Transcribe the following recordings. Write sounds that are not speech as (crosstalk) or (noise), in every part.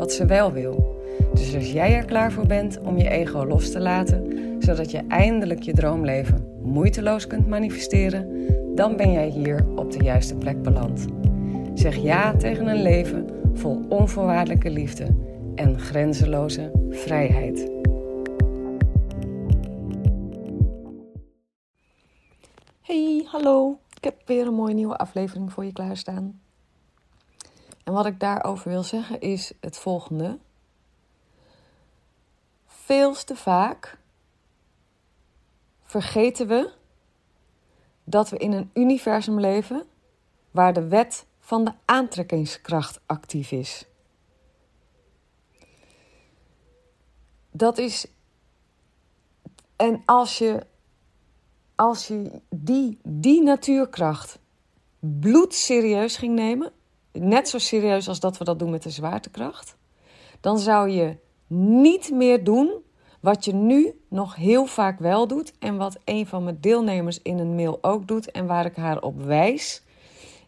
wat ze wel wil. Dus als jij er klaar voor bent om je ego los te laten, zodat je eindelijk je droomleven moeiteloos kunt manifesteren, dan ben jij hier op de juiste plek beland. Zeg ja tegen een leven vol onvoorwaardelijke liefde en grenzeloze vrijheid. Hey, hallo. Ik heb weer een mooie nieuwe aflevering voor je klaarstaan. En wat ik daarover wil zeggen is het volgende. Veel te vaak vergeten we dat we in een universum leven waar de wet van de aantrekkingskracht actief is. Dat is. En als je, als je die, die natuurkracht bloedserieus ging nemen, net zo serieus als dat we dat doen met de zwaartekracht, dan zou je niet meer doen wat je nu nog heel vaak wel doet en wat een van mijn deelnemers in een mail ook doet en waar ik haar op wijs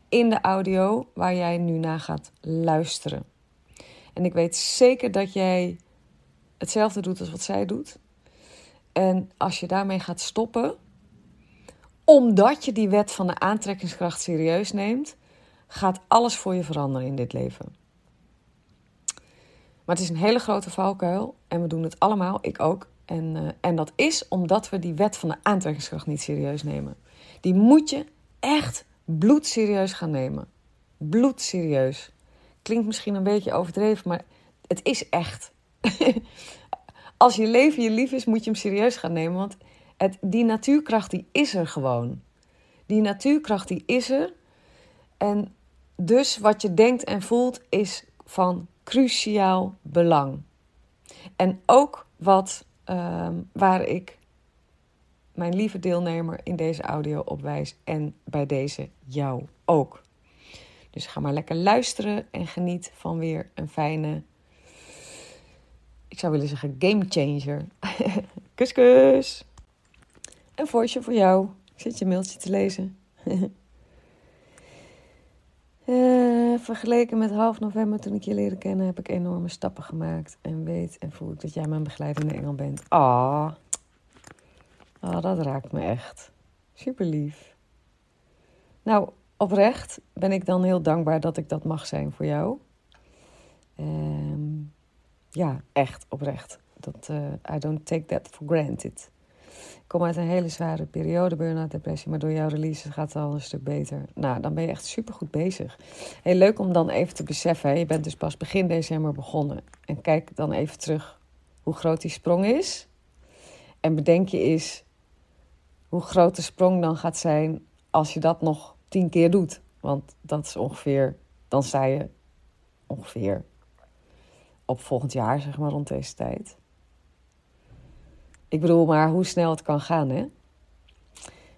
in de audio waar jij nu naar gaat luisteren. En ik weet zeker dat jij hetzelfde doet als wat zij doet. En als je daarmee gaat stoppen, omdat je die wet van de aantrekkingskracht serieus neemt, gaat alles voor je veranderen in dit leven. Maar het is een hele grote valkuil en we doen het allemaal, ik ook. En, uh, en dat is omdat we die wet van de aantrekkingskracht niet serieus nemen. Die moet je echt bloedserieus gaan nemen. Bloedserieus. Klinkt misschien een beetje overdreven, maar het is echt. (laughs) Als je leven je lief is, moet je hem serieus gaan nemen. Want het, die natuurkracht die is er gewoon. Die natuurkracht die is er. En dus wat je denkt en voelt is van cruciaal belang. En ook wat uh, waar ik mijn lieve deelnemer in deze audio op wijs en bij deze jou ook. Dus ga maar lekker luisteren en geniet van weer een fijne, ik zou willen zeggen game changer. (laughs) kus kus! Een voice voor jou. Ik zit je mailtje te lezen. (laughs) Uh, vergeleken met half november toen ik je leerde kennen, heb ik enorme stappen gemaakt. En weet en voel ik dat jij mijn begeleidende engel bent. Ah, oh, dat raakt me echt. Super lief. Nou, oprecht ben ik dan heel dankbaar dat ik dat mag zijn voor jou. Um, ja, echt oprecht. Dat, uh, I don't take that for granted. Ik kom uit een hele zware periode, burn-out, depressie, maar door jouw release gaat het al een stuk beter. Nou, dan ben je echt supergoed bezig. Heel leuk om dan even te beseffen, je bent dus pas begin december begonnen. En kijk dan even terug hoe groot die sprong is. En bedenk je eens hoe groot de sprong dan gaat zijn als je dat nog tien keer doet. Want dat is ongeveer, dan sta je ongeveer op volgend jaar, zeg maar, rond deze tijd. Ik bedoel maar hoe snel het kan gaan, hè?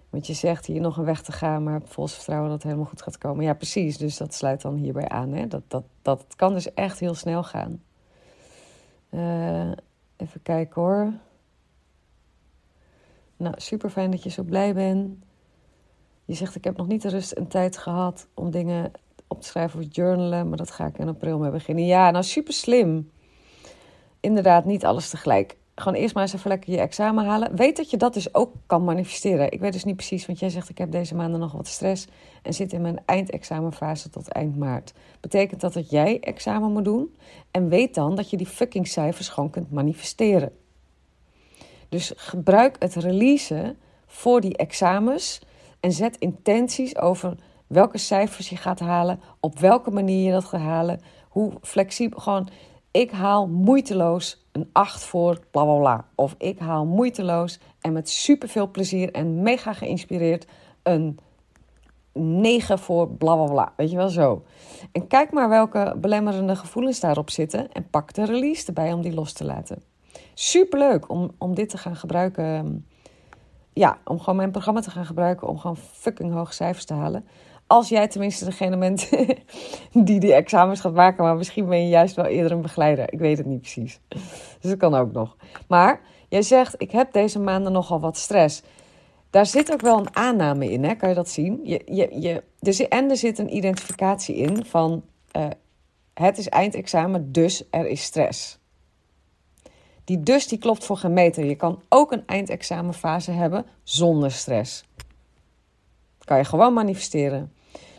Want je zegt hier nog een weg te gaan, maar vol vertrouwen dat het helemaal goed gaat komen. Ja, precies. Dus dat sluit dan hierbij aan. Hè? Dat, dat, dat kan dus echt heel snel gaan. Uh, even kijken hoor. Nou, super fijn dat je zo blij bent. Je zegt: Ik heb nog niet de rust en tijd gehad om dingen op te schrijven of journalen, maar dat ga ik in april mee beginnen. Ja, nou super slim. Inderdaad, niet alles tegelijk gewoon eerst maar eens even lekker je examen halen. Weet dat je dat dus ook kan manifesteren. Ik weet dus niet precies, want jij zegt ik heb deze maanden nog wat stress en zit in mijn eindexamenfase tot eind maart. Betekent dat dat jij examen moet doen? En weet dan dat je die fucking cijfers gewoon kunt manifesteren. Dus gebruik het releasen voor die examens en zet intenties over welke cijfers je gaat halen, op welke manier je dat gaat halen, hoe flexibel. Gewoon, ik haal moeiteloos een 8 voor bla bla bla. Of ik haal moeiteloos en met superveel plezier en mega geïnspireerd een 9 voor bla bla bla. Weet je wel zo. En kijk maar welke belemmerende gevoelens daarop zitten. En pak de release erbij om die los te laten. Superleuk om, om dit te gaan gebruiken. Ja, om gewoon mijn programma te gaan gebruiken. Om gewoon fucking hoge cijfers te halen. Als jij tenminste degene bent (laughs) die die examens gaat maken. Maar misschien ben je juist wel eerder een begeleider. Ik weet het niet precies. Dus dat kan ook nog. Maar jij zegt, ik heb deze maanden nogal wat stress. Daar zit ook wel een aanname in, hè? kan je dat zien? Je, je, je, dus, en er zit een identificatie in van uh, het is eindexamen, dus er is stress. Die dus die klopt voor geen meter. Je kan ook een eindexamenfase hebben zonder stress. Kan je gewoon manifesteren.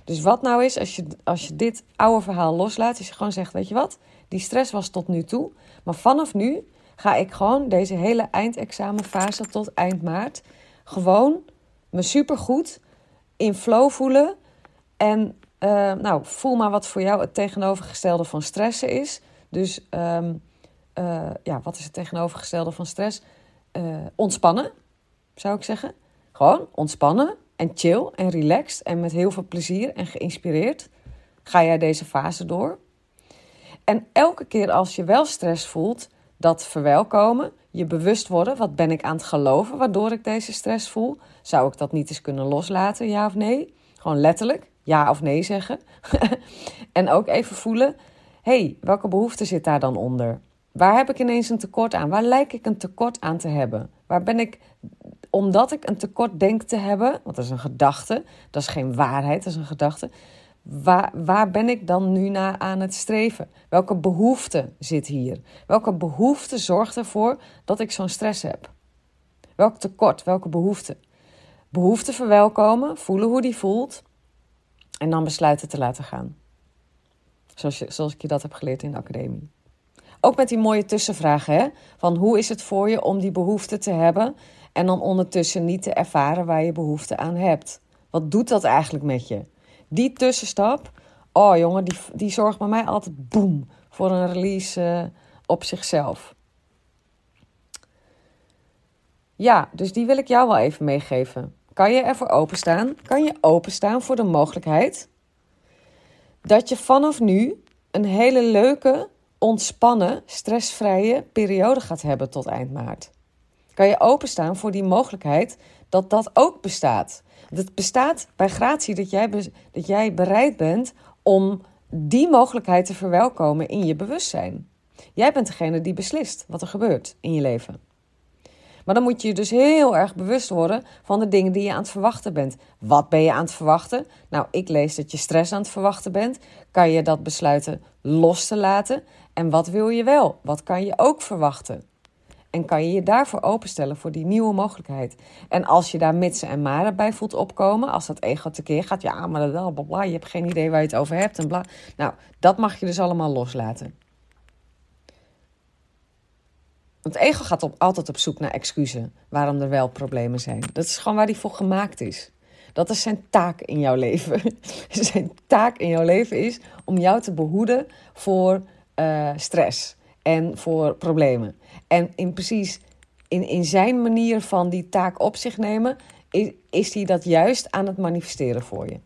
Dus wat nou is, als je, als je dit oude verhaal loslaat, als je gewoon zegt, weet je wat, die stress was tot nu toe, maar vanaf nu ga ik gewoon deze hele eindexamenfase tot eind maart gewoon me supergoed in flow voelen. En uh, nou, voel maar wat voor jou het tegenovergestelde van stressen is. Dus um, uh, ja, wat is het tegenovergestelde van stress? Uh, ontspannen, zou ik zeggen. Gewoon ontspannen en chill en relaxed en met heel veel plezier en geïnspireerd ga jij deze fase door. En elke keer als je wel stress voelt, dat verwelkomen, je bewust worden, wat ben ik aan het geloven waardoor ik deze stress voel? Zou ik dat niet eens kunnen loslaten, ja of nee? Gewoon letterlijk ja of nee zeggen. (laughs) en ook even voelen, hey, welke behoefte zit daar dan onder? Waar heb ik ineens een tekort aan? Waar lijk ik een tekort aan te hebben? Waar ben ik, omdat ik een tekort denk te hebben, want dat is een gedachte, dat is geen waarheid, dat is een gedachte. Waar, waar ben ik dan nu naar aan het streven? Welke behoefte zit hier? Welke behoefte zorgt ervoor dat ik zo'n stress heb? Welk tekort, welke behoefte? Behoefte verwelkomen, voelen hoe die voelt en dan besluiten te laten gaan. Zoals, zoals ik je dat heb geleerd in de academie. Ook met die mooie tussenvragen, hè? Van hoe is het voor je om die behoefte te hebben en dan ondertussen niet te ervaren waar je behoefte aan hebt? Wat doet dat eigenlijk met je? Die tussenstap, oh jongen, die, die zorgt bij mij altijd boem voor een release uh, op zichzelf. Ja, dus die wil ik jou wel even meegeven. Kan je ervoor openstaan? Kan je openstaan voor de mogelijkheid dat je vanaf nu een hele leuke, ontspannen, stressvrije periode gaat hebben tot eind maart? Kan je openstaan voor die mogelijkheid dat dat ook bestaat? Het bestaat bij gratie dat jij, dat jij bereid bent om die mogelijkheid te verwelkomen in je bewustzijn. Jij bent degene die beslist wat er gebeurt in je leven. Maar dan moet je je dus heel erg bewust worden van de dingen die je aan het verwachten bent. Wat ben je aan het verwachten? Nou, ik lees dat je stress aan het verwachten bent. Kan je dat besluiten los te laten? En wat wil je wel? Wat kan je ook verwachten? En kan je je daarvoor openstellen voor die nieuwe mogelijkheid. En als je daar mitsen en maren bij voelt opkomen, als dat ego tekeer gaat, ja, maar je hebt geen idee waar je het over hebt en bla. Nou, dat mag je dus allemaal loslaten. Want ego gaat op, altijd op zoek naar excuses waarom er wel problemen zijn. Dat is gewoon waar hij voor gemaakt is. Dat is zijn taak in jouw leven. (laughs) zijn taak in jouw leven is om jou te behoeden voor uh, stress en voor problemen. En in precies in, in zijn manier van die taak op zich nemen, is, is hij dat juist aan het manifesteren voor je.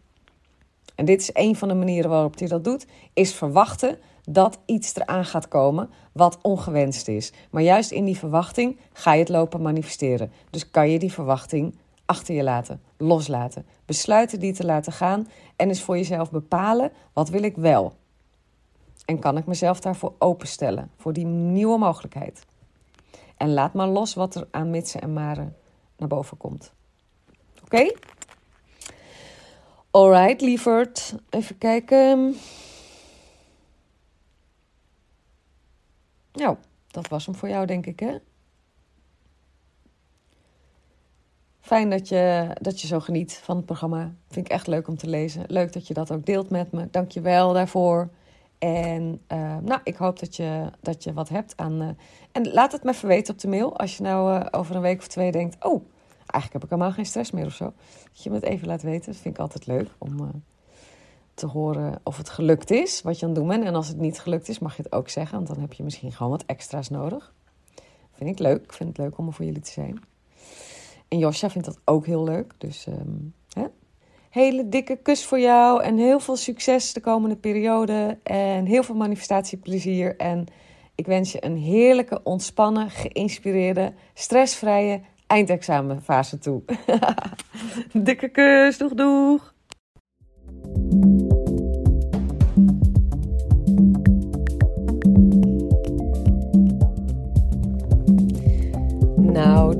En dit is een van de manieren waarop hij dat doet, is verwachten dat iets eraan gaat komen wat ongewenst is. Maar juist in die verwachting ga je het lopen manifesteren. Dus kan je die verwachting achter je laten, loslaten, besluiten die te laten gaan en eens voor jezelf bepalen wat wil ik wel. En kan ik mezelf daarvoor openstellen, voor die nieuwe mogelijkheid. En laat maar los wat er aan mitsen en maren naar boven komt. Oké? Okay? Alright, lieverd. Even kijken. Nou, dat was hem voor jou, denk ik, hè? Fijn dat je, dat je zo geniet van het programma. Vind ik echt leuk om te lezen. Leuk dat je dat ook deelt met me. Dank je wel daarvoor. En uh, nou, ik hoop dat je, dat je wat hebt aan. Uh, en laat het me even weten op de mail. Als je nou uh, over een week of twee denkt: Oh, eigenlijk heb ik helemaal geen stress meer of zo. Dat je me het even laat weten. Dat vind ik altijd leuk om te horen of het gelukt is wat je aan het doen bent. En als het niet gelukt is, mag je het ook zeggen. Want dan heb je misschien gewoon wat extra's nodig. Vind ik leuk. Ik vind het leuk om er voor jullie te zijn. En Josja vindt dat ook heel leuk. Dus hè? Hele dikke kus voor jou en heel veel succes de komende periode. En heel veel manifestatieplezier. En ik wens je een heerlijke, ontspannen, geïnspireerde, stressvrije eindexamenfase toe. (laughs) dikke kus, doeg doeg!